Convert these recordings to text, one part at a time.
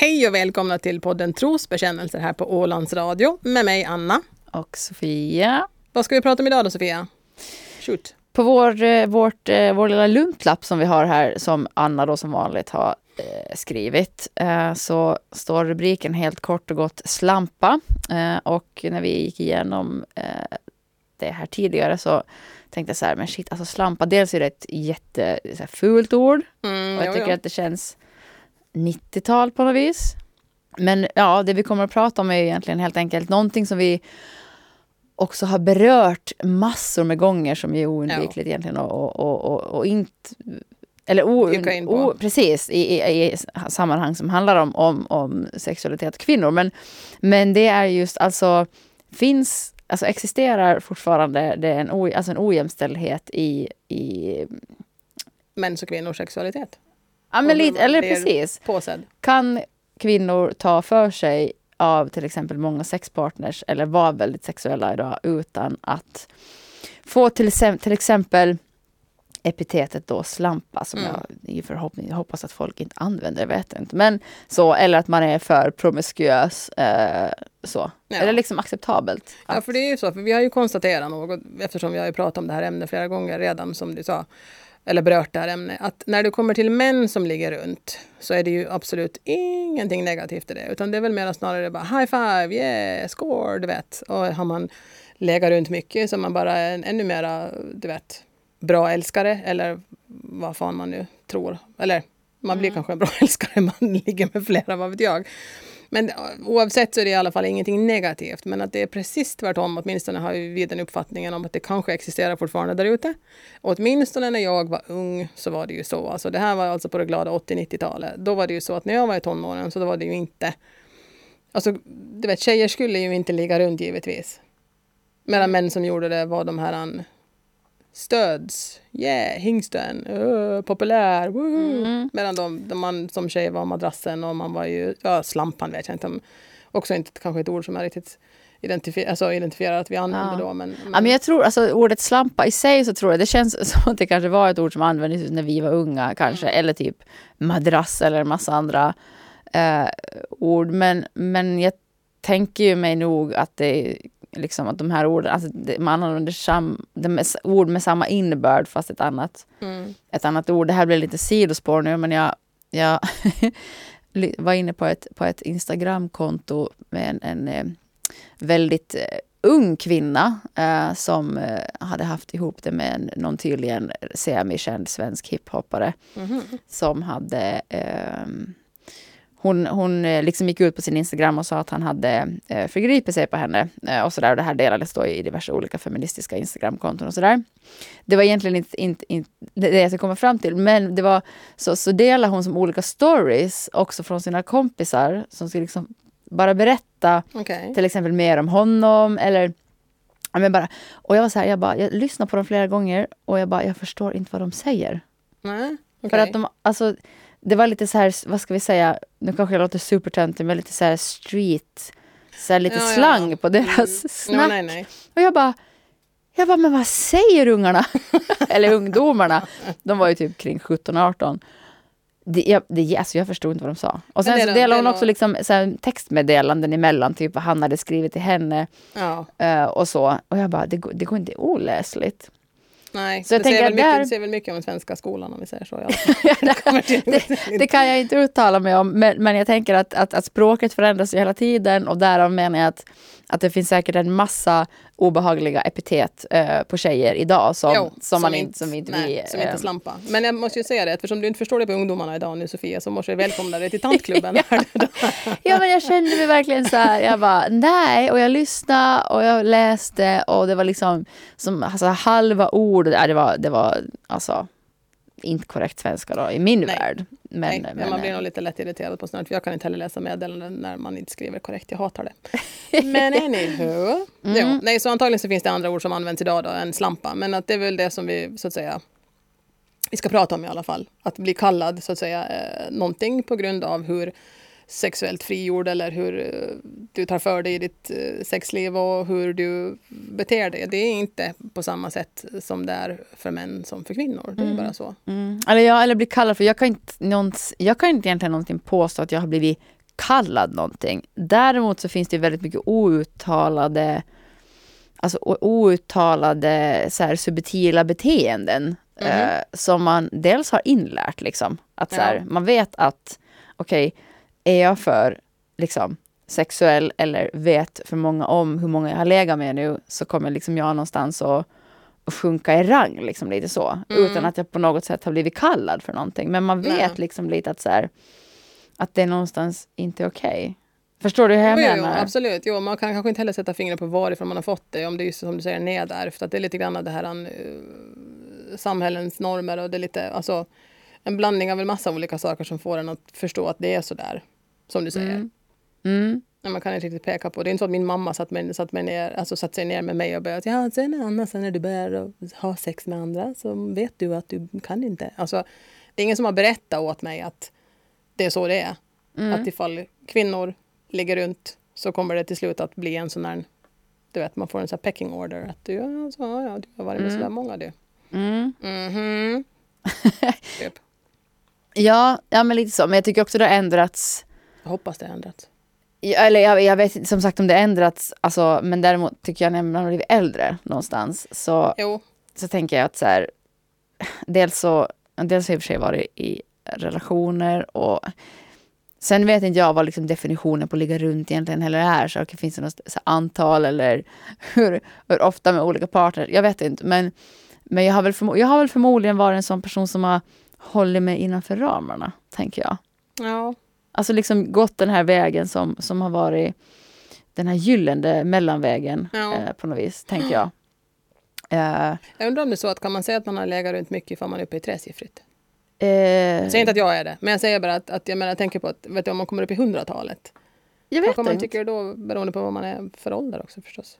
Hej och välkomna till podden Trosbekännelser här på Ålands Radio med mig Anna. Och Sofia. Vad ska vi prata om idag då Sofia? Shoot. På vår, eh, vårt, eh, vår lilla luntlapp som vi har här, som Anna då som vanligt har eh, skrivit, så står rubriken helt kort och gott slampa. Och när vi gick igenom det här tidigare så tänkte jag så här, men shit, alltså slampa, dels är det ett jättefult ord. Mm, och jag jo, tycker jo. att det känns 90-tal på något vis. Men ja, det vi kommer att prata om är egentligen helt enkelt någonting som vi också har berört massor med gånger som är oundvikligt egentligen och, och, och, och, inte eller o, o, precis, i, i, i sammanhang som handlar om, om, om sexualitet och kvinnor. Men, men det är just alltså, finns, alltså existerar fortfarande det en, o, alltså en ojämställdhet i, i Mäns och kvinnors sexualitet. Ja men lite, eller precis. Påsedd. Kan kvinnor ta för sig av till exempel många sexpartners eller vara väldigt sexuella idag utan att få till, till exempel epitetet då slampa som Mm. jag i förhoppning hoppas att folk inte använder, jag vet inte. Men så, eller att man är för promiskuös. Eh, så. Ja. Är det liksom acceptabelt? Ja, att- för det är ju så, för vi har ju konstaterat något, eftersom vi har ju pratat om det här ämnet flera gånger redan, som du sa, eller berört det här ämnet, att när det kommer till män som ligger runt så är det ju absolut ingenting negativt i det, utan det är väl mer snarare bara high five, yeah, score, du vet. Och har man legat runt mycket så är man bara en ännu mera, du vet, bra älskare eller vad fan man nu tror. Eller man blir kanske en bra älskare, man ligger med flera, vad vet jag. Men eh, oavsett så är det i alla fall ingenting negativt. Men att det är precis tvärtom, åtminstone har vi den uppfattningen om att det kanske existerar fortfarande där ute. Åtminstone när jag var ung så var det ju så. Alltså det här var alltså på det glada 80-90-talet. Då var det ju så att när jag var i tonåren så då var det ju inte... Alltså, du vet, tjejer skulle ju inte ligga runt givetvis. Medan män som gjorde det var de här stöds, yeah, hingsten, uh, populär, woohoo. Mm. Medan de, de man som tjej var madrassen och man var ju, ja slampan vet jag inte om, också inte kanske ett ord som jag riktigt identifier, alltså identifierar att vi använder Ja. då. Men, Ja, men jag tror, alltså ordet slampa i sig så tror jag, det känns som att det kanske var ett ord som användes när vi var unga kanske, Mm. eller typ madrass eller en massa andra eh, ord. Men, men jag tänker ju mig nog att det liksom att de här orden, alltså man använder sam, ord med samma innebörd fast ett annat, mm, ett annat ord. Det här blir lite sidospår nu men jag, jag var inne på ett, på ett Instagramkonto med en, en eh, väldigt eh, ung kvinna eh, som eh, hade haft ihop det med en, någon tydligen semikänd svensk hiphoppare mhm. som hade ehm, hon, hon eh, liksom gick ut på sin Instagram och sa att han hade eh, förgripit sig på henne. Eh, och sådär. Och det här delades då i diverse olika feministiska Instagramkonton och sådär. Det var egentligen inte, inte, inte det jag ska komma fram till. Men det var så, så delade hon som olika stories också från sina kompisar som skulle liksom bara berätta Okej. till exempel mer om honom eller men bara, och jag var så här, jag bara, jag lyssnar på dem flera gånger och jag bara, jag förstår inte vad de säger. Nej, För okej. att de, alltså, det var lite så här, vad ska vi säga, nu kanske jag låter supertöntig, men lite så här street, så här lite Ja, slang ja. på deras Mm. snack. Ja, nej, nej. Och jag bara, jag bara, men vad säger ungarna? Eller ungdomarna. De var ju typ kring 17-18. Det, jag, det, alltså jag förstod inte vad de sa. Och sen så delade det hon också liksom så här textmeddelanden emellan, typ vad han hade skrivit till henne Ja, eh, och så. Och jag bara, det, det går inte oläsligt. Nej. Så jag det, säger väl att där- mycket, det säger väl mycket om den svenska skolan om vi säger så. fall. det, det kan jag inte uttala mig om, men, men jag tänker att, att, att språket förändras ju hela tiden och därav menar jag att, att det finns säkert en massa obehagliga epitet eh, på tjejer idag som, Jo, som, man inte, som inte nej, vi... som inte eh, slampa. Men jag måste ju säga det, eftersom du inte förstår det på ungdomarna idag nu Sofia, så måste jag välkomna dig till tantklubben. Ja men jag kände mig verkligen så här, jag bara nej och jag lyssnade och jag läste och det var liksom som alltså, halva ord, det var, det var alltså inte korrekt svenska då i min Nej. värld. Men, Nej, men, men man blir nog lite lätt irriterad på för jag kan inte heller läsa meddelanden när man inte skriver korrekt. Jag hatar det. Men anywho. Mm. Jo, nej, så antagligen så finns det andra ord som används idag då, än slampa. Men att det är väl det som vi så att säga vi ska prata om i alla fall. Att bli kallad så att säga eh, någonting på grund av hur sexuellt frigjord eller hur eh, du tar för dig i ditt eh, sexliv och hur du beter dig. Det är inte på samma sätt som det är för män som för kvinnor. Det är bara så. Mm. Eller, jag, eller bli kallad för, jag kan, inte, någons, jag kan inte egentligen någonting påstå att jag har blivit kallad någonting. Däremot så finns det väldigt mycket outtalade alltså outtalade så här, subtila beteenden Mhm. eh, som man dels har inlärt. Liksom. Att, så här. Man vet att okej, är jag för liksom, sexuell eller vet för många om hur många jag har legat med nu så kommer liksom jag någonstans att, att sjunka i rang. Liksom, lite så. Mm. Utan att jag på något sätt har blivit kallad för någonting. Men man vet Nej. liksom lite att, så här, att det är någonstans inte okej. Förstår du hur jag Jo, jo, menar? absolut. Jo, man kan kanske inte heller sätta fingret på varifrån man har fått det. Om det är som du säger nedärvt. Att det är lite grann av det här uh, samhällens normer och det är lite, alltså en blandning av en massa olika saker som får en att förstå att det är så där. Som du säger. Mm. Mm. Man kan inte riktigt peka på. Det är inte så att min mamma satt, mig, satt, mig ner, alltså satt sig ner med mig och började ja, sen Anna, sen när du börjar ha sex med andra så vet du att du kan inte. Alltså, det är ingen som har berättat åt mig att det är så det är. Mm. Att ifall kvinnor ligger runt så kommer det till slut att bli en sån där, du vet, man får en sån här pecking order. Att du, ja, så, ja, du har varit med Mm. så där många du. Mm. Mhm. typ. Ja, ja, men lite så. Men jag tycker också det har ändrats. Hoppas det har ändrats. Ja, Eller jag, jag vet som sagt om det har ändrats. Alltså, men däremot tycker jag när man blivit äldre någonstans så, Jo, så tänker jag att så här, dels så, dels har jag i och för sig varit i relationer och sen vet inte jag vad liksom definitionen på ligga runt egentligen heller är. Så okay, finns det något så här, antal eller hur, hur ofta med olika partner? Jag vet inte. Men, men jag, har väl förmo- jag har väl förmodligen varit en sån person som har hållit mig innanför ramarna, tänker jag. ja. Alltså liksom gått den här vägen som, som har varit den här gyllene mellanvägen Ja. eh, på något vis, tänker jag. Eh, Jag undrar om det är så att kan man säga att man har legat runt mycket ifall man är uppe i tresiffrigt? eh, Jag säger inte att jag är det, men jag säger bara att, att jag, menar, jag tänker på att vet du, om man kommer upp i hundratalet. jag vet Kanske man inte. tycker då, beroende på vad man är för ålder också förstås.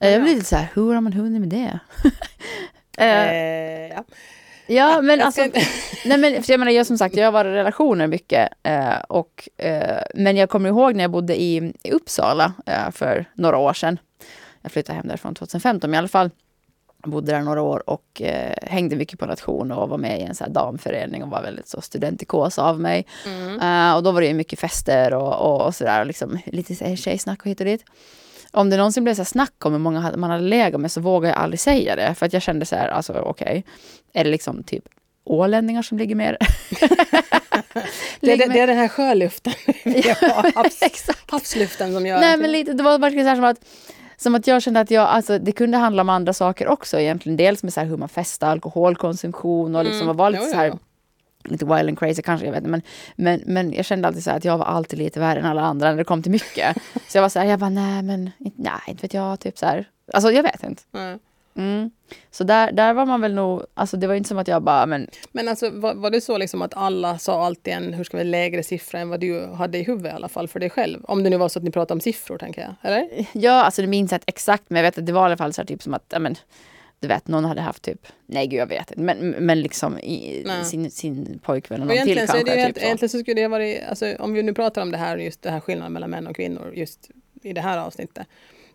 Eh, Jag blir lite så här, hur har man hunnit med det? eh, Eh, ja. ja, men Jag ska alltså, inte- nej men för jag menar, jag som sagt, jag har varit i relationer mycket. Eh, och, eh, men jag kommer ihåg när jag bodde i, i Uppsala eh, för några år sedan. Jag flyttade hem därifrån 2015 men i alla fall. Bodde där några år och eh, hängde mycket på nation och var med i en så damförening och var väldigt så studentikos av mig. Mm. Eh, och då var det mycket fester och, och, och sådär, och liksom, lite så här tjejsnack och hit och dit. Om det någonsin blev så här snack om hur många man hade legat med så vågade jag aldrig säga det. För att jag kände så här, alltså okej, är det liksom typ ålänningar som ligger med? Det, är- Ligger det är den här sjöluften. ja, havs, Exakt. havsluften som gör Nej men lite, det var verkligen så här som att som att jag kände att jag, alltså, det kunde handla om andra saker också egentligen. Dels med så hur man festar, alkoholkonsumtion och liksom Mm. var lite Jo, så här lite wild and crazy kanske, jag vet inte. Men, men, men jag kände alltid så här att jag var alltid lite värre än alla andra när det kom till mycket. så jag var så här, jag bara nej men, nej inte vet jag, typ så här. Alltså jag vet inte. Nej. Mm. Så där, där var man väl nog, alltså det var inte som att jag bara, men Men alltså, var, var det så liksom att alla sa alltid en hur ska vi, lägre siffra än vad du hade i huvudet i alla fall för dig själv? Om det nu var så att ni pratade om siffror, tänker jag. Eller? ja, alltså det minns jag inte exakt, men jag vet att det var i alla fall så här typ som att, men, du vet, någon hade haft typ, nej gud jag vet inte, men, men liksom i, sin, sin pojkvän och någon till egentligen, så kanske. det helt, typ så. egentligen så skulle det vara, alltså, om vi nu pratar om det här, just det här skillnaden mellan män och kvinnor, just i det här avsnittet.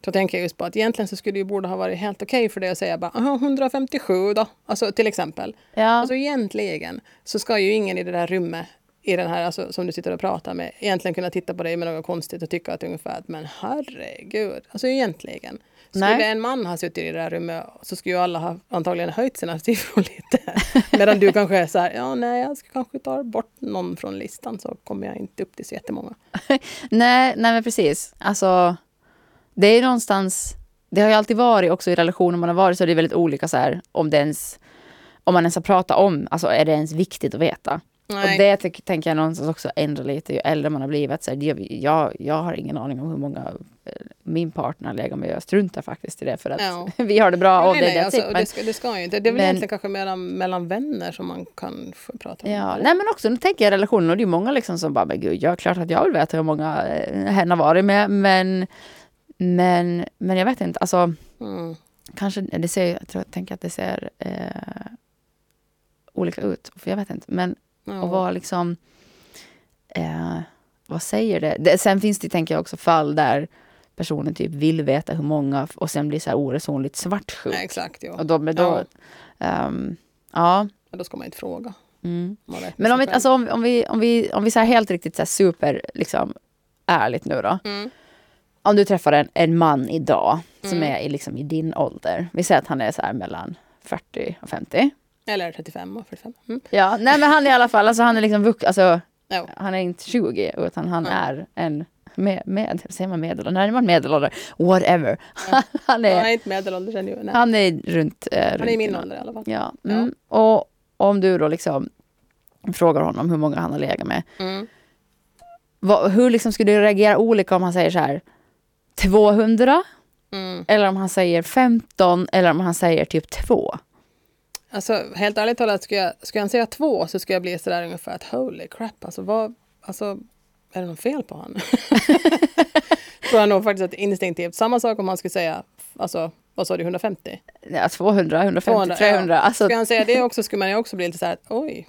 Så tänker jag just på att egentligen så skulle det ju borde ha varit helt okej för dig att säga bara "Aha, 157 då, alltså till exempel. Ja. Alltså egentligen så ska ju ingen i det där rummet i den här, alltså, som du sitter och pratar med, egentligen kunna titta på dig med något konstigt och tycka att ungefär att men herregud, alltså egentligen. Skulle Nej. en man ha suttit i det där rummet så skulle ju alla ha antagligen höjt sina siffror lite. Medan du kanske är så här, ja nej jag ska kanske ta bort någon från listan så kommer jag inte upp till så jättemånga. Nej, nej men precis. Alltså, det är ju någonstans, det har ju alltid varit också i relationer man har varit så är det väldigt olika så här om det ens, om man ens har pratat om, alltså är det ens viktigt att veta? Nej. Och det tänker jag någonstans också ändra lite ju äldre man har blivit. Så här, det, jag, jag har ingen aning om hur många eh, min partner lägger med. Jag struntar faktiskt i det för att Ja. vi har det bra och nej, det nej, alltså, it. det, ska, det ska ju inte. Det är väl men- egentligen kanske mellan, mellan vänner som man kan prata om. ja, nej men också, nu tänker jag relationer och det är många liksom som bara, men gud, jag är klart att jag vill veta hur många eh, hen har varit med. Men, men, men jag vet inte, alltså Mm. kanske, det ser, jag tror, jag tänker att det ser eh, olika ut. För jag vet inte. Men Ja. och vad liksom, eh, vad säger det? det? Sen finns det, tänker jag också, fall där personen typ vill veta hur många och sen blir så här oresonligt svartsjuk. Nej, exakt, ja. Och då, men då, ehm, ja. Men Då ska man inte fråga. Mm. Men om vi, alltså, om, om vi, om vi, om vi så här helt riktigt så här super, liksom, ärligt nu då. Mm. Om du träffar en, en man idag som Mm. är i, liksom, i din ålder. Vi säger att han är så här mellan 40 och 50. Eller 35 och 45. Mm. Ja, nej men han är i alla fall, alltså han är liksom vux, alltså Ja. han är inte 20 utan han Ja. är en med, med, säger man medelålder? Nej, man medelålder. Whatever. han, är, Jag är inte medelålders ännu. Nej. han är runt... Eh, Han är i runt min ålder i alla fall. Ja. Mm. Och om du då liksom frågar honom hur många han har legat med. Mm. Vad, hur liksom skulle du reagera olika om han säger så här 200? Mm. Eller om han säger 15? Eller om han säger typ 2? Alltså helt ärligt talat, skulle jag, skulle han säga två så skulle jag bli sådär ungefär att holy crap, alltså vad, alltså är det något fel på han? Tror jag nog faktiskt att instinktivt. Samma sak om han skulle säga, alltså vad sa du, 150? Ja, 200, 150, 200, 300. ja. Alltså, Skulle han säga det också skulle man ju också bli lite så här, oj,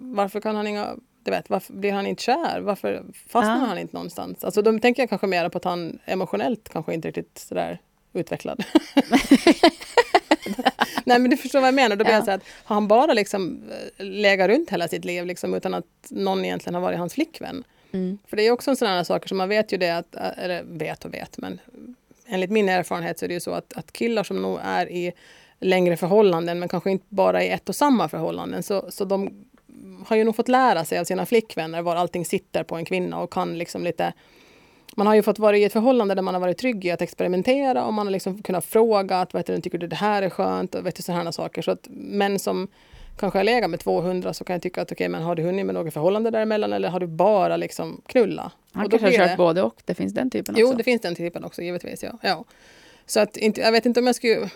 varför kan han inga, du vet, varför blir han inte kär? Varför fastnar Ja. han inte någonstans? Alltså då tänker jag kanske mer på att han emotionellt kanske inte riktigt sådär utvecklad. Nej men du förstår vad jag menar. Då blir Ja. jag så att har han bara liksom eh, legat runt hela sitt liv liksom, utan att någon egentligen har varit hans flickvän. mm. För det är också en sån här saker som man vet ju det att, eh, eller vet och vet, men enligt min erfarenhet så är det ju så att, att killar som nog är i längre förhållanden, men kanske inte bara i ett och samma förhållanden, så, så de har ju nog fått lära sig av sina flickvänner var allting sitter på en kvinna och kan liksom lite man har ju fått vara i ett förhållande där man har varit trygg i att experimentera och man har liksom kunnat fråga att vet du, tycker du det här är skönt och vet du, sådana saker. Så att män som kanske har legat med 200 så kan jag tycka att okej, men har du hunnit med något förhållande däremellan eller har du bara liksom knulla? Han kanske har kört både och. Det finns den typen Jo, också. det finns den typen också givetvis. Ja. Ja. Så att inte, jag vet inte om jag skulle...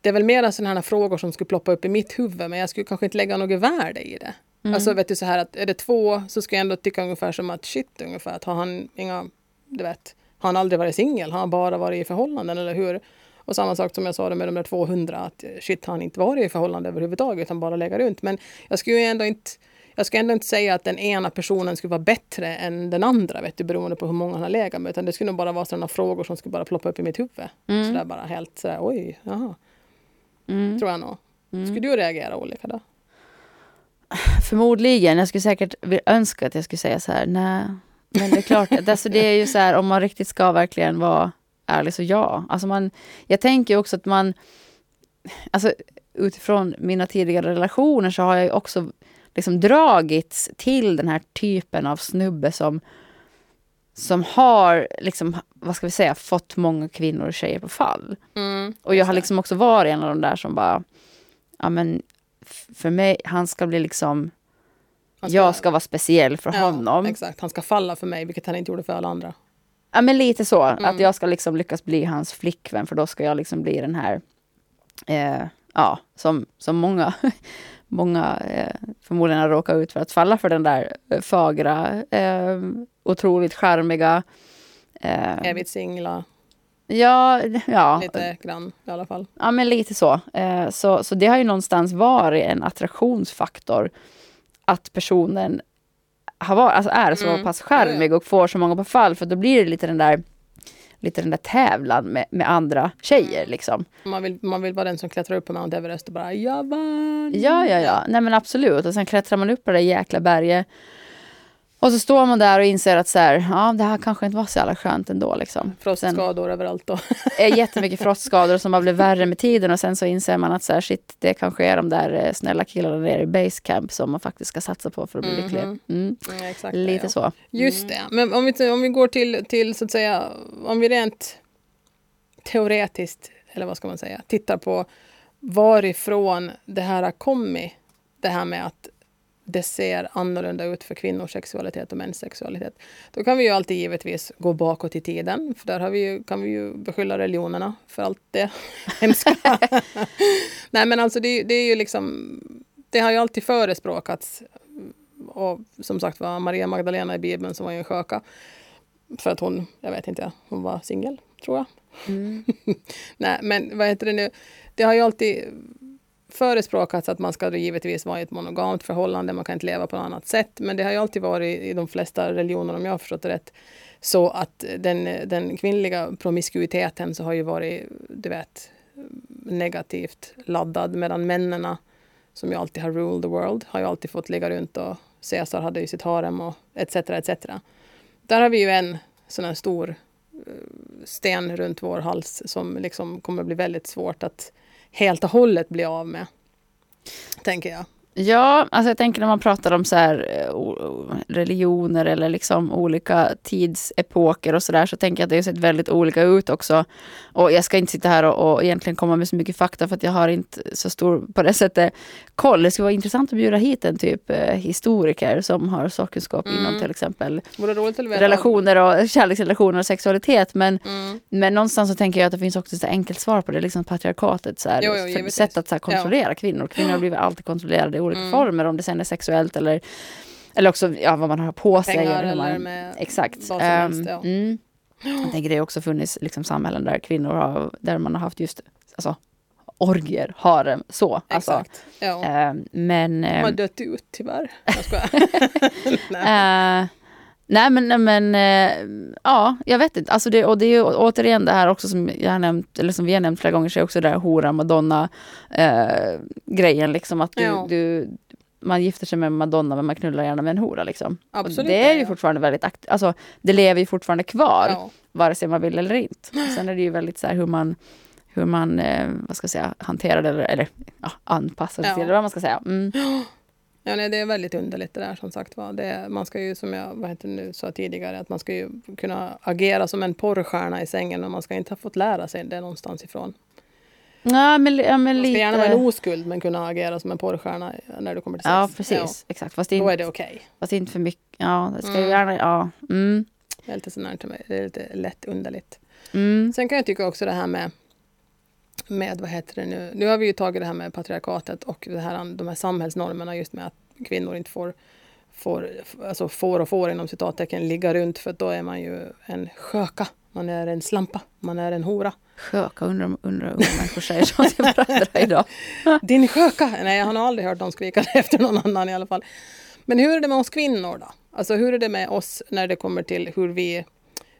Det är väl mera sådana här frågor som skulle ploppa upp i mitt huvud men jag skulle kanske inte lägga något värde i det. Mm. Alltså vet du så här att är det två så ska jag ändå tycka ungefär som att shit ungefär att har han inga, du vet, har han aldrig varit singel? Har han bara varit i förhållanden eller hur? Och samma sak som jag sa det med de där 200 att shit har han inte varit i förhållande överhuvudtaget utan bara lägga runt. Men jag skulle ju ändå inte jag ska ändå inte säga att den ena personen skulle vara bättre än den andra, vet du, beroende på hur många han har legat med. Utan det skulle nog bara vara sådana frågor som skulle bara ploppa upp i mitt huvud. Mm. Sådär bara helt sådär, oj, jaha, Mm. tror jag nog. Mm. Skulle du reagera olika då? Förmodligen. Jag skulle säkert önska att jag skulle säga så här, nej. Men det är klart, alltså det är ju så här om man riktigt ska verkligen vara ärlig så ja. Alltså man, jag tänker också att man, alltså utifrån mina tidigare relationer så har jag ju också liksom dragits till den här typen av snubbe som som har, liksom, vad ska vi säga, fått många kvinnor och tjejer på fall. Mm, Och jag har liksom också varit en av de där som bara, ja men för mig, han ska bli liksom, Han jag ska vara speciell för ja, honom. Exakt, han ska falla för mig, vilket han inte gjorde för alla andra. Ja men lite så, Mm. att jag ska liksom lyckas bli hans flickvän för då ska jag liksom bli den här, eh, ja, som, som många, många eh, förmodligen har råkat ut för att falla för den där eh, fagra, eh, otroligt charmiga. Eh, Evigt singla, ja, ja, lite grann i alla fall. Ja, men lite så. Eh, så. Så det har ju någonstans varit en attraktionsfaktor att personen har varit, alltså är så Mm. pass charmig och får så många på fall för då blir det lite den där lite den där tävlan med, med andra tjejer liksom. Man vill, man vill vara den som klättrar upp på Mount Everest och bara jag vann. Ja, ja, ja. Nej men absolut. Och sen klättrar man upp på det där jäkla berget. Och så står man där och inser att så här, ja, det här kanske inte var så jävla skönt ändå. Liksom. Sen, Frostskador överallt då. är jättemycket frostskador som har blivit värre med tiden och sen så inser man att så här, shit, det kanske är de där eh, snälla killarna nere i basecamp som man faktiskt ska satsa på för att bli Mhm. lycklig. Mm. Mm, exakt Lite ja. så. Just det. Men om vi, om vi går till, till så att säga, om vi rent teoretiskt, eller vad ska man säga, tittar på varifrån det här har kommit. Det här med att det ser annorlunda ut för kvinnors sexualitet och mäns sexualitet. Då kan vi ju alltid givetvis gå bakåt i tiden, för där vi ju, kan vi ju beskylla religionerna för allt det hemska. Nej men alltså det, det är ju liksom, det har ju alltid förespråkats och som sagt var Maria Magdalena i Bibeln som var ju en sköka. För att hon, jag vet inte, hon var singel, tror jag. Mm. Nej, men vad heter det nu? Det har ju alltid förespråkats att man ska då givetvis vara i ett monogamt förhållande, man kan inte leva på något annat sätt. Men det har ju alltid varit i de flesta religioner, om jag har förstått det rätt, så att den, den kvinnliga promiskuiteten så har ju varit, du vet, negativt laddad, medan männen som ju alltid har ruled the world, har ju alltid fått ligga runt och Caesar hade ju sitt harem och etc. etc. där har vi ju en sån här stor eh, sten runt vår hals som liksom kommer bli väldigt svårt att helt och hållet bli av med. Tänker jag. Ja, alltså jag tänker när man pratar om så här, religioner eller liksom olika tidsepoker och sådär så tänker jag att det har sett väldigt olika ut också. Och jag ska inte sitta här och, och egentligen komma med så mycket fakta för att jag har inte så stor på det sättet koll. Det skulle vara intressant att bjuda hit en typ eh, historiker som har sakkunskap mm. inom till exempel relationer och kärleksrelationer och sexualitet. Men, mm. men någonstans så tänker jag att det finns också ett enkelt svar på det, liksom patriarkatet. Så här, jo, jo, sätt att så här, kontrollera ja. kvinnor. Kvinnor har blivit alltid kontrollerade olika mm. former, om det sen är sexuellt eller, eller också ja, vad man har på sig. Pengar eller med Exakt. Vad som helst, ja. um, Jag tänker det har också funnits liksom, samhällen där kvinnor har, där man har haft just alltså, orgier, harem, så. Alltså, Exakt. Ja. Uh, men... De har dött ut tyvärr. Jag skojar. nej. Men, nej, men uh, ja, jag vet inte. Alltså det, och det är ju återigen det här också som jag har nämnt, eller som vi har nämnt flera gånger, så är också det där hora, madonna uh, grejen liksom att du, ja. du, man gifter sig med Madonna men man knullar gärna med en hora liksom. Absolut, det är ju ja. fortfarande väldigt aktivt, alltså det lever ju fortfarande kvar. Ja. Vare sig man vill eller inte. Sen är det ju väldigt så här hur man hur man eh, vad ska jag säga, hanterar det eller, eller ja, anpassar sig ja. till det, vad man ska säga. Mm. Ja, nej, det är väldigt underligt det där som sagt var. Det, man ska ju som jag vad heter nu, sa tidigare att man ska ju kunna agera som en porrstjärna i sängen och man ska inte ha fått lära sig det någonstans ifrån. Ja, men, ja, men man ska lite... gärna vara en oskuld men kunna agera som en porrstjärna när du kommer till sex. Ja, precis. Ja. Exakt. Fast Då är det okej. Okay. Fast inte för mycket. Ja, det ska mm. ju gärna... Ja. Mm. Det är lite till mig. Det är lite lätt underligt. Mm. Sen kan jag tycka också det här med med, vad heter det nu, nu har vi ju tagit det här med patriarkatet och det här, de här samhällsnormerna just med att kvinnor inte får, får, alltså får och får inom citattecken ligga runt för då är man ju en sköka, man är en slampa, man är en hora. Sköka, undrar om undrar unga människor säger så till varandra idag. Din sköka! Nej, jag har nog aldrig hört dem skrika efter någon annan i alla fall. Men hur är det med oss kvinnor då? Alltså hur är det med oss när det kommer till hur vi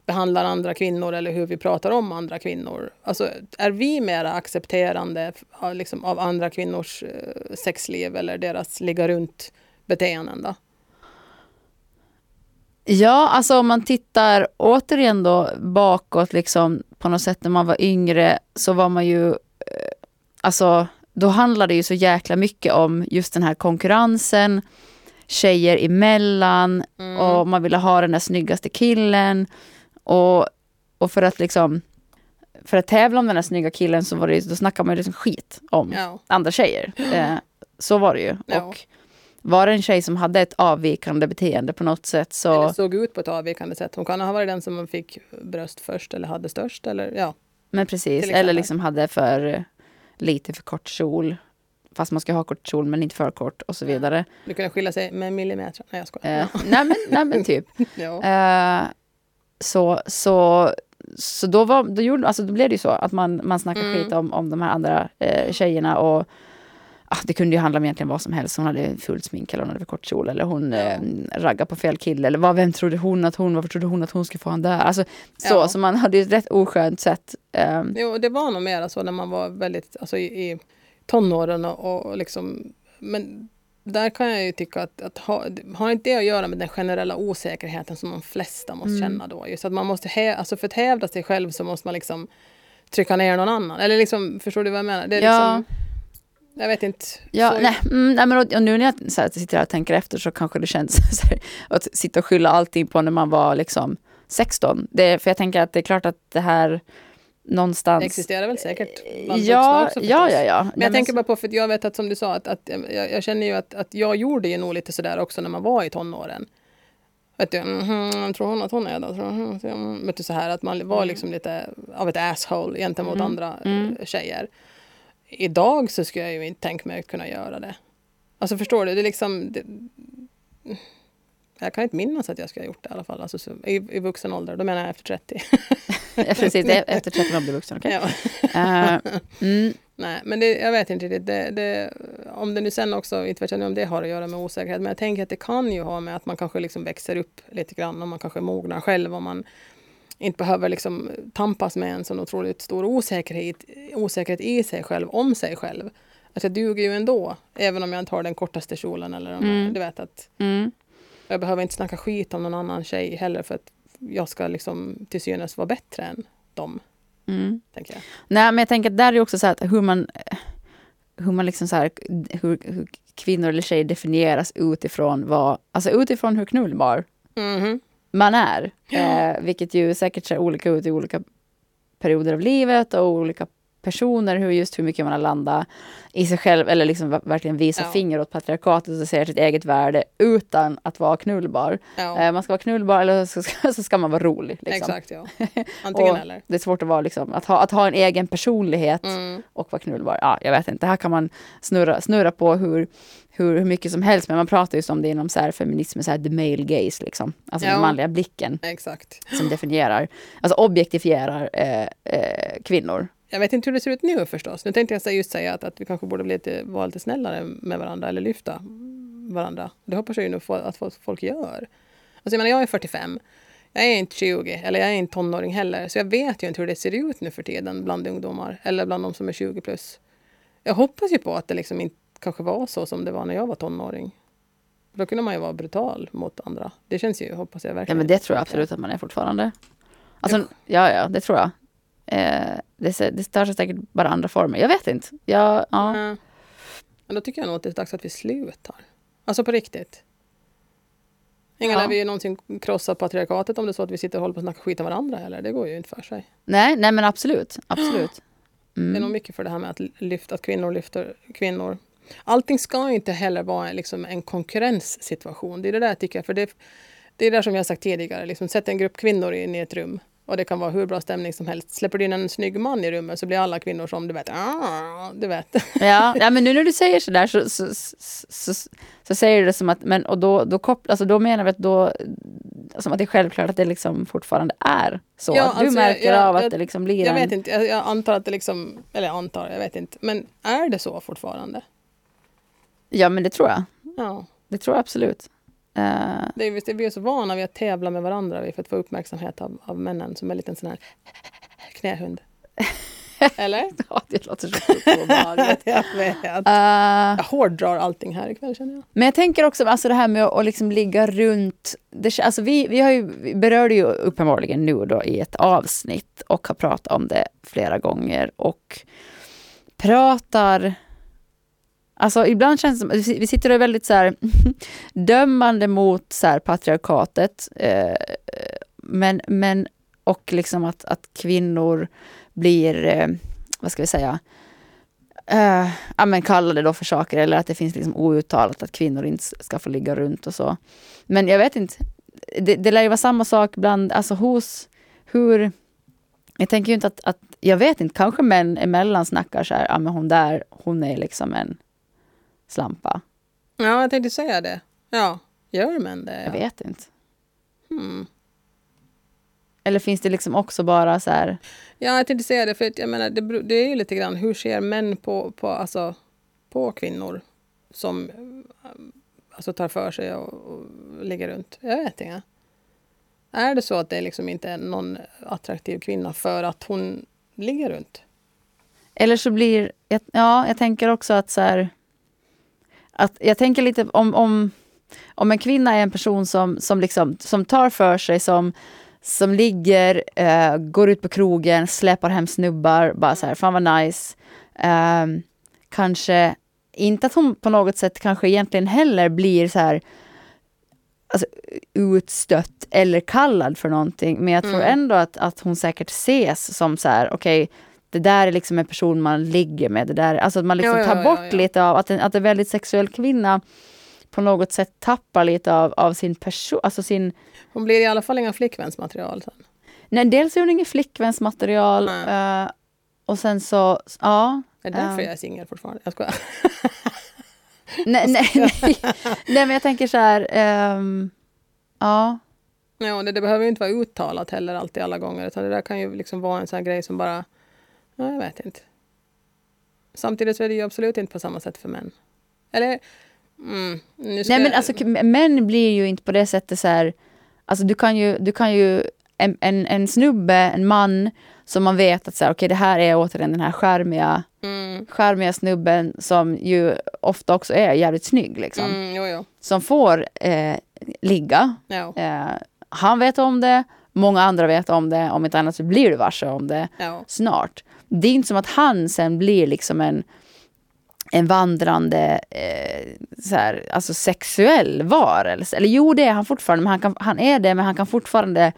behandlar andra kvinnor eller hur vi pratar om andra kvinnor. Alltså, är vi mera accepterande av, liksom, av andra kvinnors eh, sexliv eller deras ligga runt-beteenden? Då? Ja, alltså om man tittar återigen då bakåt, liksom, på något sätt när man var yngre, så var man ju... Eh, alltså, då handlade det ju så jäkla mycket om just den här konkurrensen, tjejer emellan mm. och man ville ha den där snyggaste killen. Och, och för att liksom för att tävla om den här snygga killen så var det, då snackade man liksom skit om ja. andra tjejer. Eh, så var det ju. Ja. Och var det en tjej som hade ett avvikande beteende på något sätt så... Eller såg ut på ett avvikande sätt. Hon kan ha varit den som fick bröst först eller hade störst eller ja. Men precis, eller liksom hade för lite för kort kjol. Fast man ska ha kort kjol men inte för kort och så vidare. Du kunde skilja sig med millimeter. Nej jag skojar. Eh, nej, men, nej men typ. ja. eh, så, så, så då, var, då, gjorde, alltså då blev det ju så att man, man snackade mm. skit om, om de här andra eh, tjejerna. Och, ah, det kunde ju handla om egentligen vad som helst. Hon hade fullt smink eller hon hade för kort kjol. Eller hon ja. eh, raggade på fel kille. Eller vad, vem trodde hon att hon, varför trodde hon att hon skulle få han där? Alltså, så, ja. så man hade ju ett rätt oskönt sätt. Eh. Jo, det var nog mer så när man var väldigt, alltså i, i tonåren och, och liksom, men där kan jag ju tycka att, att ha, har inte det att göra med den generella osäkerheten som de flesta måste mm. känna då? Just att man måste, he, alltså för att hävda sig själv så måste man liksom trycka ner någon annan. Eller liksom, förstår du vad jag menar? Det är ja. liksom, jag vet inte. Ja, nej, mm, nej, men och, och nu när jag så här, sitter här och tänker efter så kanske det känns så här, att sitta och skylla allting på när man var liksom 16. Det, för jag tänker att det är klart att det här någonstans. Det existerar väl säkert bland ja, också ja, ja, ja. Men jag Nej, tänker bara på, för jag vet att som du sa, att, att jag, jag, känner ju att, att jag gjorde ju nog lite sådär också när man var i tonåren. Vet du, mm, tror hon att hon är? Tror hon, mm, vet du, så här, att man var mm. liksom lite av ett asshole gentemot mm. andra mm. tjejer. Idag så skulle jag ju inte tänka mig att kunna göra det. Alltså förstår du, det är liksom... Det, jag kan inte minnas att jag skulle ha gjort det i alla fall. Alltså, i, I vuxen ålder, då menar jag efter 30. Precis, efter 30 man blir vuxen. Okay. Ja. Uh, mm. Nej, men det, jag vet inte riktigt. Det, det, om det nu sen också, inte vet jag nu om det har att göra med osäkerhet, men jag tänker att det kan ju ha med att man kanske liksom växer upp lite grann och man kanske mognar själv och man inte behöver liksom tampas med en sån otroligt stor osäkerhet, osäkerhet i sig själv, om sig själv. Att jag duger ju ändå, även om jag inte har den kortaste kjolen eller om, mm. du vet att mm. Jag behöver inte snacka skit om någon annan tjej heller för att jag ska liksom till synes vara bättre än dem. Mm. Tänker jag. Nej, men jag tänker att där är också så här att hur man, hur man liksom så här, hur, hur kvinnor eller tjejer definieras utifrån vad, alltså utifrån hur knullbar Mhm. man är. Eh, vilket ju säkert ser olika ut i olika perioder av livet och olika personer, hur just hur mycket man har landat i sig själv eller liksom verkligen visa Ja. finger åt patriarkatet och se sitt eget värde utan att vara knullbar. Ja, Eh, man ska vara knullbar eller så ska, så ska man vara rolig. Liksom. exakt ja. Antingen eller. Det är svårt att vara liksom, att ha, att ha en egen personlighet Mm. och vara knullbar. Ja, jag vet inte, här kan man snurra, snurra på hur, hur, hur mycket som helst. Men man pratar just om det inom så här feminism, så här the male gaze liksom. Alltså Ja. den manliga blicken Exakt. som definierar, alltså objektifierar eh, eh, kvinnor. Jag vet inte hur det ser ut nu förstås. Nu tänkte jag just säga att, att vi kanske borde bli lite, vara lite snällare med varandra eller lyfta varandra. Det hoppas jag ju nu att folk- gör. Alltså jag menar, jag är 45. Jag är inte 20, eller jag är inte tonåring heller. Så jag vet ju inte hur det ser ut nu för tiden bland ungdomar. Eller bland de som är 20 plus. Jag hoppas ju på att det liksom inte kanske var så som det var när jag var tonåring. Då kunde man ju vara brutal mot andra. Det känns ju, hoppas jag Ja, verkligen. men det tror jag absolut att man är fortfarande. Alltså, ja, ja, det tror jag. Eh, det, det tar sig säkert bara andra former. Jag vet inte. Jag, ja. Men då tycker jag nog att det är dags att vi slutar. Alltså på riktigt. Ingen Ja. lär vi ju någonsin krossa patriarkatet om det är så att vi sitter och håller på att snacka skit om varandra heller. Det går ju inte för sig. Nej, nej, men absolut. absolut. Det är nog Mm. mycket för det här med att, lyfta, att kvinnor lyfter kvinnor. Allting ska inte heller vara liksom en konkurrenssituation. Det är det där tycker jag. För det, det är det där som jag har sagt tidigare. Liksom, sätt en grupp kvinnor in i ett rum. Och det kan vara hur bra stämning som helst. Släpper du in en snygg man i rummet så blir alla kvinnor som du vet. "Ah", Du vet. Ja, ja, men nu när du säger sådär så, så, så, så, säger du det som att, men och då, då, koppl, alltså då menar vi att då, som att det är självklart att det liksom fortfarande är så. Ja, att du alltså, märker jag- av att jag- det liksom blir Jag vet inte, jag, jag antar att det liksom, eller jag antar, jag vet inte. Men är det så fortfarande? Ja, men det tror jag. Ja. Det tror jag absolut. Eh, Det är, vi är så vana vid att tävla med varandra för att få uppmärksamhet av, av männen som en liten sån här knähund. Eller? ja, det låter så obehagligt. jag vet. Eh, Jag hårdrar allting här ikväll känner jag. Men jag tänker också alltså det här med att, liksom ligga runt. Det, alltså vi, vi, har ju, vi berörde ju uppenbarligen nu då i ett avsnitt och har pratat om det flera gånger och pratar Alltså ibland känns det som, vi sitter och är väldigt så här dömande mot så här patriarkatet. Eh, men, men, och liksom att, att kvinnor blir, eh, vad ska vi säga, eh, ja, men kallade då för saker eller att det finns liksom outtalat att kvinnor inte ska få ligga runt och så. Men jag vet inte, det, det lär ju vara samma sak bland, alltså hos, hur, jag tänker ju inte att, att jag vet inte, kanske män emellan snackar så här, ja men hon där, hon är liksom en slampa. Ja, jag tänkte säga det. Ja, gör män det? Jag Ja. vet inte. Hmm. Eller finns det liksom också bara så här, Ja, jag tänkte säga det, för att jag menar, det, det är ju lite grann hur ser män på, på, alltså, på kvinnor som alltså, tar för sig och, och ligger runt? Jag vet inte. Är det så att det liksom inte är någon attraktiv kvinna för att hon ligger runt? Eller så blir, jag- ja, jag tänker också att så här, att jag tänker lite om, om, om en kvinna är en person som, som, liksom, som tar för sig, som, som ligger, eh, går ut på krogen, släpar hem snubbar, bara så här, fan vad nice. Ehm, kanske, inte att hon på något sätt kanske egentligen heller blir så här alltså, utstött eller kallad för någonting. Men jag tror Mm. ändå att, att hon säkert ses som så här, okej, det där är liksom en person man ligger med. Det där, alltså att man liksom Ja, ja, tar bort ja. lite av, att en, att en väldigt sexuell kvinna på något sätt tappar lite av, av sin person, alltså sin Hon blir i alla fall inga flickvänsmaterial sen. Nej, dels är hon inget flickvänsmaterial eh, och sen så, ja. Det är därför Ja. jag är singel fortfarande. Jag skojar. Nej, nej, nej. nej men jag tänker så här, ehm, ja. Ja, det, det behöver ju inte vara uttalat heller alltid alla gånger. Utan det där kan ju liksom vara en sån här grej som bara... Ja, jag vet inte. Samtidigt så är det ju absolut inte på samma sätt för män. Eller... Mm, Nej men alltså män blir ju inte på det sättet så här, alltså du kan ju, du kan ju en, en, en snubbe, en man som man vet att så här, okej det här är återigen den här skärmiga, Mm, skärmiga snubben som ju ofta också är jävligt snygg liksom. mm, jo, jo. Som får eh, ligga Ja. Eh, han vet om det, Många andra vet om det, om inte annat så blir du varse om det Ja. snart. Det är inte som att han sen blir liksom en, en vandrande eh, så här, alltså sexuell varelse. Eller jo, det är han fortfarande, men han, kan, han är det, men han kan fortfarande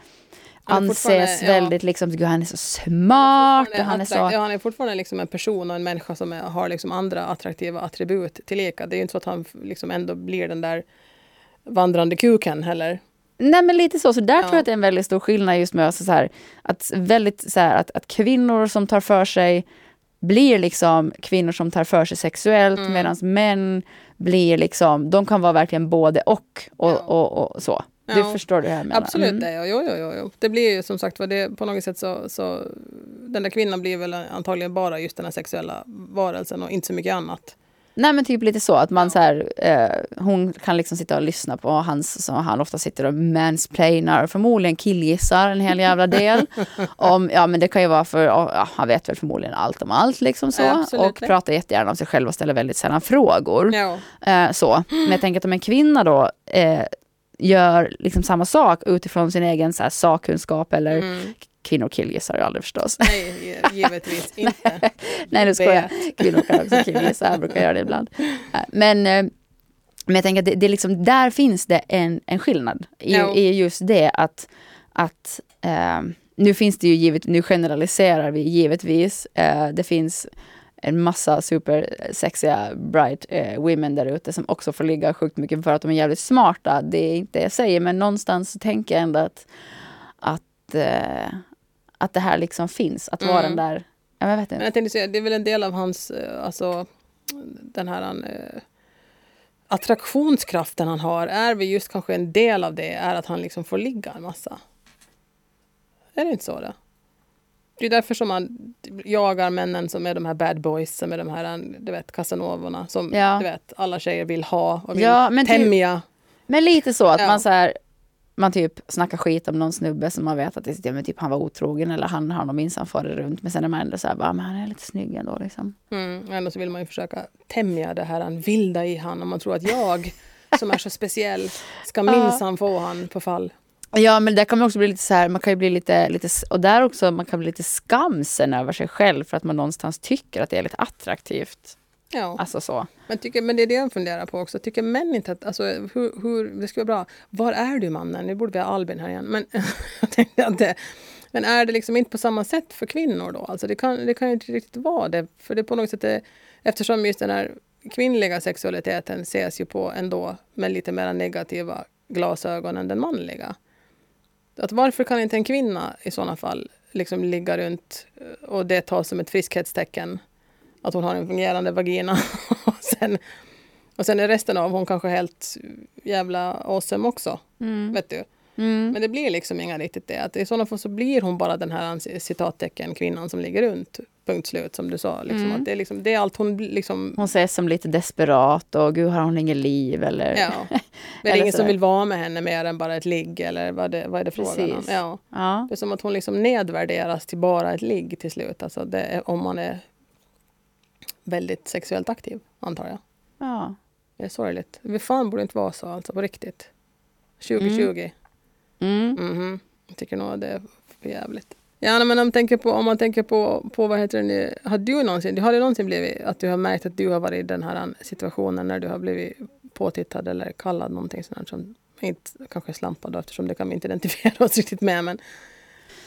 Han är anses ja. väldigt liksom, gud, han är så smart och han är så... Ja, han är fortfarande liksom en person och en människa som är, har liksom andra attraktiva attribut tillika. Det är ju inte så att han liksom ändå blir den där vandrande kuken heller. Nej men lite så, så där Ja. tror jag att det är en väldigt stor skillnad just med alltså, så här, att, väldigt, så här, att, att kvinnor som tar för sig blir liksom kvinnor som tar för sig sexuellt Mm. medan män blir liksom, de kan vara verkligen både och och, Ja. och, och så. Du Ja. förstår det här menar? Absolut, Mm. det, ja, jo, jo, jo. Det blir ju som sagt det på något sätt så, så den där kvinnan blir väl antagligen bara just den här sexuella varelsen och inte så mycket annat. Nej men typ lite så att man så här, eh, hon kan liksom sitta och lyssna på hans, så han ofta sitter och mansplainar, förmodligen killgissar en hel jävla del. om, ja men det kan ju vara för, ja, han vet väl förmodligen allt om allt liksom så. Ja, och pratar jättegärna om sig själv och ställer väldigt sällan frågor. Ja, Eh, så. Men jag tänker att om en kvinna då eh, gör liksom samma sak utifrån sin egen så här, sakkunskap eller mm. kvinnor killgissar ju aldrig förstås. nej, givetvis inte. Nej, nu skojar jag. Kvinnor kan också killgissa, jag brukar göra det ibland. Men, eh, men jag tänker att det, det är liksom, där finns det en, en skillnad. I, Ja. i just det att, att eh, nu finns det ju givet, nu generaliserar vi givetvis. Eh, det finns en massa supersexiga bright eh, women där ute som också får ligga sjukt mycket för att de är jävligt smarta. Det är inte det jag säger, men någonstans så tänker jag ändå att, att, eh, att det här liksom finns. Att vara Mm. den där, jag vet inte. Men jag tänkte säga, det är väl en del av hans, eh, alltså den här eh, attraktionskraften han har, är väl just kanske en del av det, är att han liksom får ligga en massa. Är det inte så det? Det är därför som man jagar männen som är de här bad boys, som är de här, du vet, casanovorna, som Ja. du vet, alla tjejer vill ha och vill Ja, men typ- tämja. Men lite så att Ja. man så här, man typ snackar skit om någon snubbe som man vet att det, men typ han var otrogen eller han har minsann farit runt. Men sen är man ändå så här, bara, men han är lite snygg ändå liksom. Mm, ändå så vill man ju försöka tämja det här han vilda i han, om man tror att jag, som är så speciell, ska minsann få han på fall. Ja men där kan man också bli lite så här, man kan ju bli lite, lite och där också man kan bli lite skamsen över sig själv för att man någonstans tycker att det är lite attraktivt. Ja. Alltså så. Men, tycker, men det är det jag funderar på också. Tycker män inte att... Alltså, hur, hur, det skulle vara bra. Var är du mannen? Nu borde vi ha Albin här igen. Men, jag tänkte att det, men är det liksom inte på samma sätt för kvinnor då? Alltså det, kan, det kan ju inte riktigt vara det. För det är på något sätt... Det, eftersom just den här kvinnliga sexualiteten ses ju på ändå med lite mer negativa glasögon än den manliga. Att varför kan inte en kvinna i sådana fall liksom ligga runt eh, och det tas som ett friskhetstecken att hon har en fungerande vagina. och, sen, och sen är resten av hon kanske helt jävla awesome också. Vet du? Mm. Men det blir liksom inga riktigt det. Att I sådana fall så blir hon bara den här citattecken kvinnan som ligger runt. Punkt slut som du sa. Liksom, att det, är liksom, det är allt hon liksom... Hon ses som lite desperat och gud har hon inget liv eller? Ja. Men det är ingen som vill vara med henne mer än bara ett ligg eller vad, det, vad är det frågan om? Precis. Ja. Ja. Det är som att hon liksom nedvärderas till bara ett ligg till slut. Alltså det om man är väldigt sexuellt aktiv, antar jag. ja. Det är sorgligt. Vi fan borde inte vara så alltså, på riktigt. 2020. Mm. Mhm. Jag tycker nog det är för jävligt. Ja, men om, man tänker på, om man tänker på, på vad heter det nu, har du någonsin, har det någonsin blivit att du har märkt att du har varit i den här situationen när du har blivit påtittad eller kallad någonting sånt som inte kanske slampad då, eftersom det kan vi inte identifiera oss riktigt med men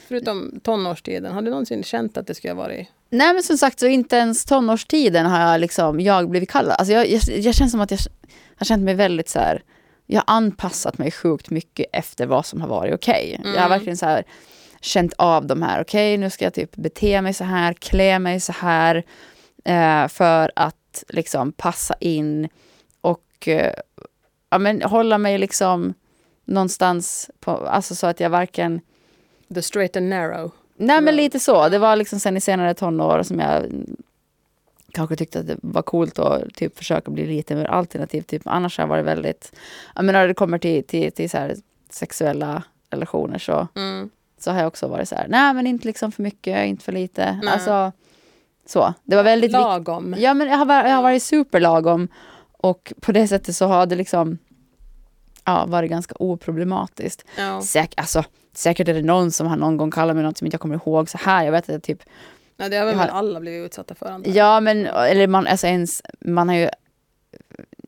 förutom tonårstiden, har du någonsin känt att det skulle ha varit Nej men som sagt så inte ens tonårstiden har jag liksom, jag blivit kallad. Alltså jag, jag, jag känner som att jag har känt mig väldigt så här, jag har anpassat mig sjukt mycket efter vad som har varit okej. Jag har verkligen så här känt av de här, okej nu ska jag typ bete mig så här, klä mig så här. Eh, för att liksom passa in och eh, ja, men hålla mig liksom någonstans på, alltså så att jag varken the straight and narrow? Nej men lite så. Det var liksom sen i senare tonår som jag kanske tyckte att det var coolt att typ försöka bli lite mer alternativ. Typ. Annars har jag varit väldigt, jag menar när det kommer till, till, till så här sexuella relationer så, Mm. Så har jag också varit så här, nej men inte liksom för mycket, inte för lite. Nej. Alltså så. Det var väldigt. Lagom. Ja men jag har, varit- jag har varit superlagom och på det sättet så har det liksom ja, varit ganska oproblematiskt. Ja. Säk, alltså, säkert är det någon som har någon gång kallat mig något som inte jag kommer ihåg så här. Jag vet att jag typ Nej, det har väl har- alla blivit utsatta för. antar jag. Ja, men eller man, alltså ens, man har ju...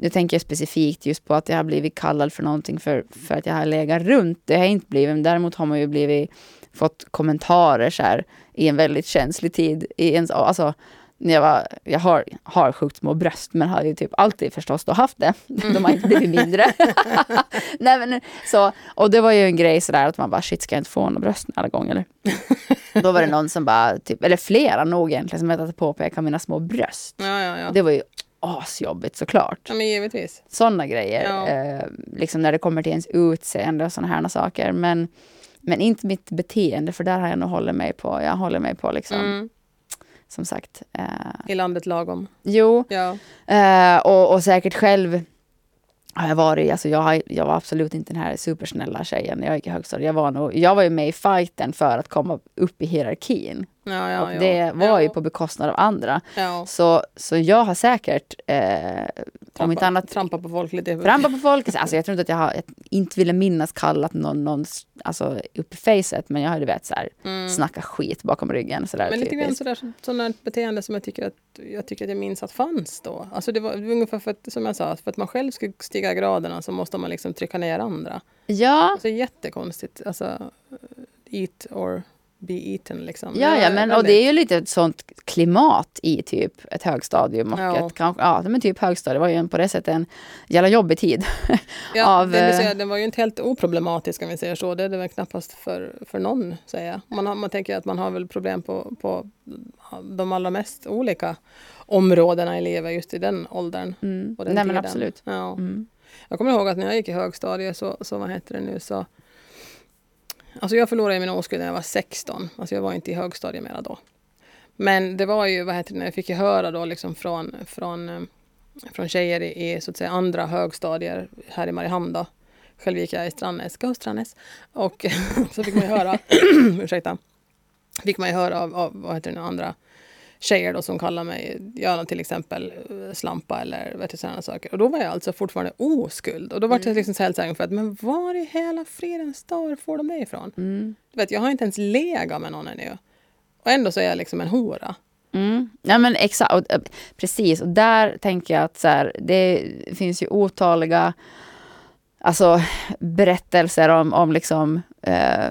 Nu tänker jag specifikt just på att jag har blivit kallad för någonting för, för att jag har legat runt. Det har jag inte blivit, men däremot har man ju blivit, fått kommentarer så här i en väldigt känslig tid. I en, alltså, när jag, var, jag har, har sjukt små bröst, men har ju typ alltid förstås då haft det. De har inte blivit mindre. Nej, men, så, och det var ju en grej sådär att man bara shit, ska jag inte få några bröst alla gånger? Eller? Då var det någon som bara, typ, eller flera nog egentligen, som hette påpeka mina små bröst. Ja, ja, ja. Det var ju asjobbigt såklart. ja men givetvis. Sådana grejer. Ja. Eh, liksom när det kommer till ens utseende och sådana här saker. Men, men inte mitt beteende, för där har jag nog hållit mig på. Jag håller mig på liksom, Mm. som sagt. Eh, I landet lagom. jo, Ja. eh, och, och säkert själv har jag varit, alltså jag, har, jag var absolut inte den här supersnälla tjejen när jag gick i högstadiet. Jag var, nog, jag var ju med i fighten för att komma upp i hierarkin. Ja, ja, och ja. det var ja. ju på bekostnad av andra. Så, så jag har säkert, eh, om inte annat, Trampa på folk lite. trampa på folk. Alltså jag tror inte att jag har, jag inte ville minnas kallat någon, någon alltså, upp i facet, men jag har du vet så här, Mm. snacka skit bakom ryggen. Så där, Men lite grann sådär, sådant beteende som jag tycker, att, jag tycker att jag minns att fanns då. Alltså det var, det var ungefär för att, som jag sa, för att man själv ska stiga graderna så måste man liksom trycka ner andra. Ja, Alltså jättekonstigt. Alltså, eat or be eaten liksom. ja, ja men, och det är ju lite ett sånt klimat i typ ett högstadium och Ja. ett ja men typ högstadiet var ju på det sättet en jävla jobbig tid. Ja, av, vill eh, säga, den var ju inte helt oproblematisk om vi säger så. Det är det väl knappast för, för någon, säger jag. Man, har, man tänker att man har väl problem på, på de allra mest olika områdena i livet just i den åldern. Mm. Den Nej men tiden. absolut. Ja. Mm. Jag kommer ihåg att när jag gick i högstadiet så, så vad heter det nu, så... Alltså jag förlorade min oskuld när jag var 16. Alltså jag var inte i högstadiet mera då. Men det var ju, vad heter det, när jag fick ju höra då liksom från, från, eh, från tjejer i, i så att säga andra högstadier här i Mariehamn då. Själv gick jag i Strandnäs, go Strandnäs. Och så fick man ju höra, ursäkta, fick man ju höra av, av vad heter det nu, andra tjejer då som kallar mig, ja till exempel eh, slampa eller vet du, sådana saker. Och då var jag alltså fortfarande oskuld. Och då var Mm. jag liksom så här ungefär att, men var i hela fridens dag får de det ifrån? Mm. Du vet, jag har inte ens legat med någon ännu. Och ändå så är jag liksom en hora. Mm. Ja men exakt, eh, precis. Och där tänker jag att så här, det finns ju otaliga alltså, berättelser om, om liksom, eh,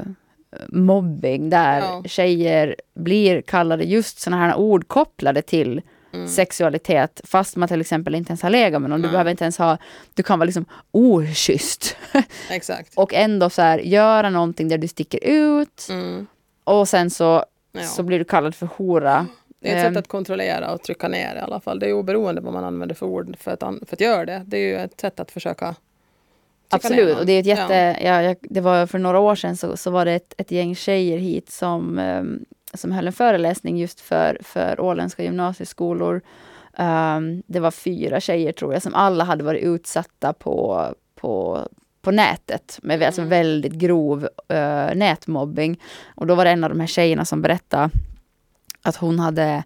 mobbing där Ja. tjejer blir kallade just sådana här ord kopplade till Mm. sexualitet fast man till exempel inte ens har legat med någon. Du behöver inte ens ha, du kan vara liksom oschysst Exakt. och ändå så här, göra någonting där du sticker ut Mm. och sen så, Ja. så blir du kallad för hora. Det är ett Ehm. sätt att kontrollera och trycka ner i alla fall. Det är oberoende vad man använder för ord för att, för att göra det. Det är ju ett sätt att försöka Absolut, och det är ett jätte, Ja. ja. det var för några år sedan så, så var det ett, ett gäng tjejer hit som, um, som höll en föreläsning just för, för åländska gymnasieskolor. Um, det var fyra tjejer tror jag som alla hade varit utsatta på, på, på nätet med alltså Mm. väldigt grov uh, nätmobbing. Och då var det en av de här tjejerna som berättade att hon hade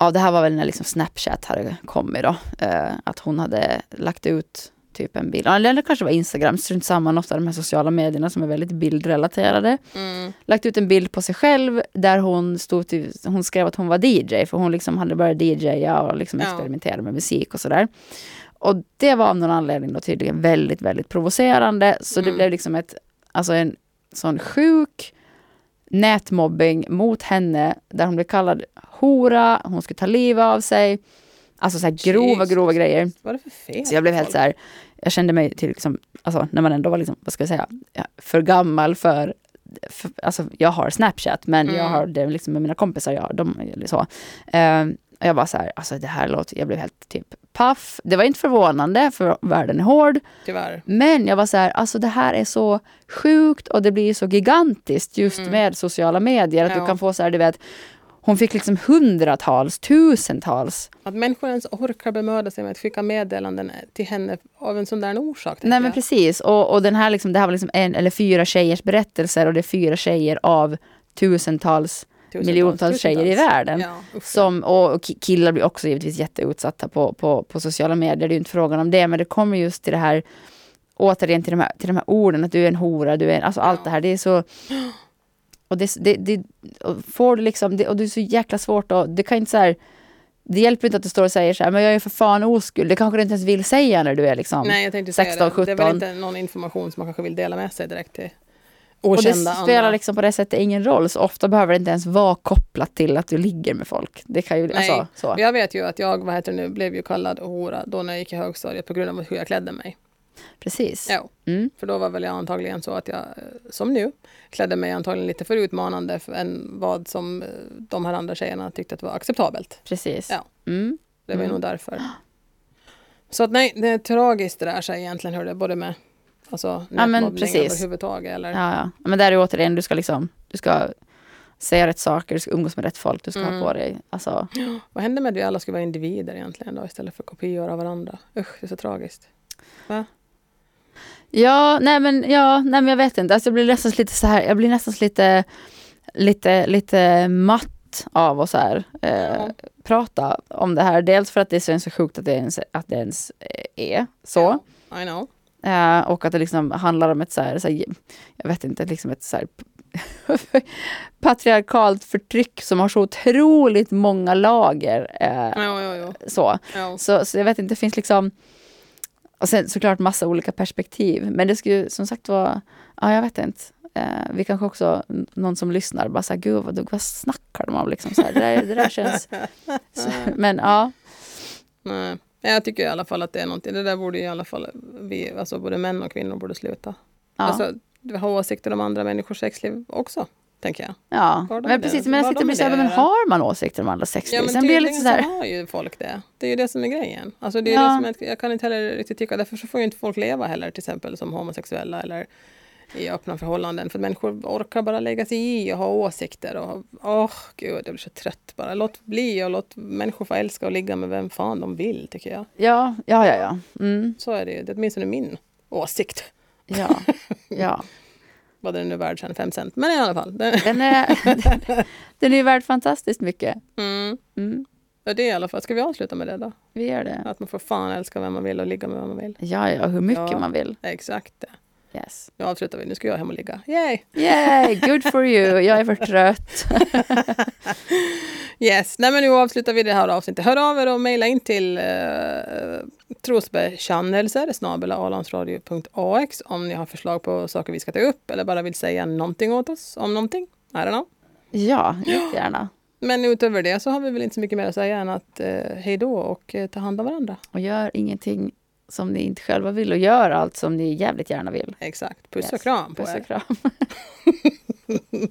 Ja, det här var väl när liksom Snapchat hade kommit då. eh, att hon hade lagt ut typ en bild, eller det kanske var Instagram, strunt samma, något av de här sociala medierna som är väldigt bildrelaterade. Mm. Lagt ut en bild på sig själv där hon stod till, hon skrev att hon var DJ, för hon liksom hade börjat DJa och liksom Ja. experimentera med musik och sådär. Och det var av någon anledning då tydligen väldigt, väldigt provocerande. Så det Mm. blev liksom ett, alltså en sån sjuk nätmobbing mot henne där hon blev kallad hora, hon skulle ta livet av sig. Alltså så här grova, Jesus. grova grejer. Det? Så jag blev helt så här, jag kände mig till liksom, alltså när man ändå var liksom, vad ska jag säga, för gammal för, för alltså jag har Snapchat men jag Mm. har det liksom med mina kompisar, jag, de, så. Ehm, och jag var så här, alltså det här låter, jag blev helt typ paff. Det var inte förvånande för världen är hård. Tyvärr. Men jag var så här, alltså det här är så sjukt och det blir så gigantiskt just Mm. med sociala medier. Att Ja. du kan få så här, du vet, hon fick liksom hundratals, tusentals Att människor ens orkar bemöda sig med att skicka meddelanden till henne av en sån där orsak. Nej men jag. precis. Och, och den här liksom, det här var liksom en eller fyra tjejers berättelser och det är fyra tjejer av tusentals, miljontals tjejer i världen. Ja. Som, och och ki- killar blir också givetvis jätteutsatta på, på, på sociala medier. Det är ju inte frågan om det, men det kommer just till det här återigen till de, här, till de här orden, att du är en hora, du är en, alltså allt det här, det är så... Och det, det, det och får du liksom, det, och det är så jäkla svårt och det kan inte så här, det hjälper inte att du står och säger så här, men jag är för fan oskuld. Det kanske du inte ens vill säga när du är liksom Nej, jag tänkte 16, säga det. 17. Det är väl inte någon information som man kanske vill dela med sig direkt till Och det okända spelar andra. liksom på det sättet ingen roll. Så ofta behöver det inte ens vara kopplat till att du ligger med folk. Det kan ju, Nej. alltså, så. Jag vet ju att jag, vad heter det nu, blev ju kallad hora då när jag gick i högstadiet på grund av hur jag klädde mig. Precis. Ja. Mm. För då var väl jag antagligen så att jag, eh, som nu, klädde mig antagligen lite för utmanande än vad som eh, de här andra tjejerna tyckte att var acceptabelt. Precis. Ja. Mm. Det var Mm. nog därför. Så att nej, det är tragiskt det där sig egentligen hur det både med alltså, Ja, nätmobbning precis. överhuvudtaget. Eller, Ja, ja. Men där är återigen, du ska liksom, du ska säga rätt saker, du ska umgås med rätt folk, du ska Mm. ha på dig, alltså. Vad händer med att vi alla ska vara individer egentligen då istället för kopior av varandra? Usch, det är så tragiskt. Ja, nej men, ja, nej men jag vet inte, alltså jag blir nästan lite så här, jag blir nästan lite, lite, lite matt av att så här, eh, Ja. prata om det här. Dels för att det känns så sjukt att det ens, att det ens eh, är så. I know. Eh, och att det liksom handlar om ett så här, så här jag vet inte, liksom ett så här patriarkalt förtryck som har så otroligt många lager. Eh, Jo, jo, jo. så. Jo. Så, så jag vet inte, det finns liksom och sen såklart massa olika perspektiv. Men det skulle som sagt vara, ja jag vet inte. Eh, vi kanske också, någon som lyssnar, bara såhär, gud vad, vad snackar de om liksom? Så här, det, där, det där känns... Så, men ja, Nej. Jag tycker i alla fall att det är någonting. Det där borde i alla fall vi, alltså både män och kvinnor borde sluta. ja, Alltså, ha åsikter om andra människors sexliv också, tänker jag. ja. Men precis, men jag sitter och blir såhär, men har man åsikter om andra sexliv? Ja, men Sen blir jag lite tydligen sådär, så har ju folk det. Det är ju det som är grejen. Alltså det är Ja. det som jag, jag kan inte heller riktigt tycka, därför så får ju inte folk leva heller till exempel som homosexuella eller i öppna förhållanden. För människor orkar bara lägga sig i och ha åsikter. Och, åh gud, jag blir så trött bara. Låt bli och låt människor få älska och ligga med vem fan de vill, tycker jag. ja, ja, ja, ja. Mm, Så är det ju. Det är åtminstone min åsikt. ja, ja. Vad den nu är värd sen, fem cent. Men i alla fall. Det, Den är, den, den är värd fantastiskt mycket. mm. Mm, Ja, det är i alla fall. Ska vi avsluta med det då? vi gör det. Att man får fan älska vem man vill och ligga med vem man vill. Ja, ja, hur mycket Ja. man vill. Exakt det. Yes. Nu avslutar vi. Nu ska jag hem och ligga. Yay! Yay, good for you. Jag är för trött. Yes, nej men nu avslutar vi det här avsnittet. Hör av er och mejla in till uh, trosbekännelser snabel-alandsradio.ax om ni har förslag på saker vi ska ta upp eller bara vill säga någonting åt oss om någonting. I don't know. Ja, jättegärna. Men utöver det så har vi väl inte så mycket mer att säga än att uh, hej då och uh, ta hand om varandra. Och gör ingenting som ni inte själva vill och gör allt som ni jävligt gärna vill. Exakt. Puss och Yes. kram på Puss er. och kram.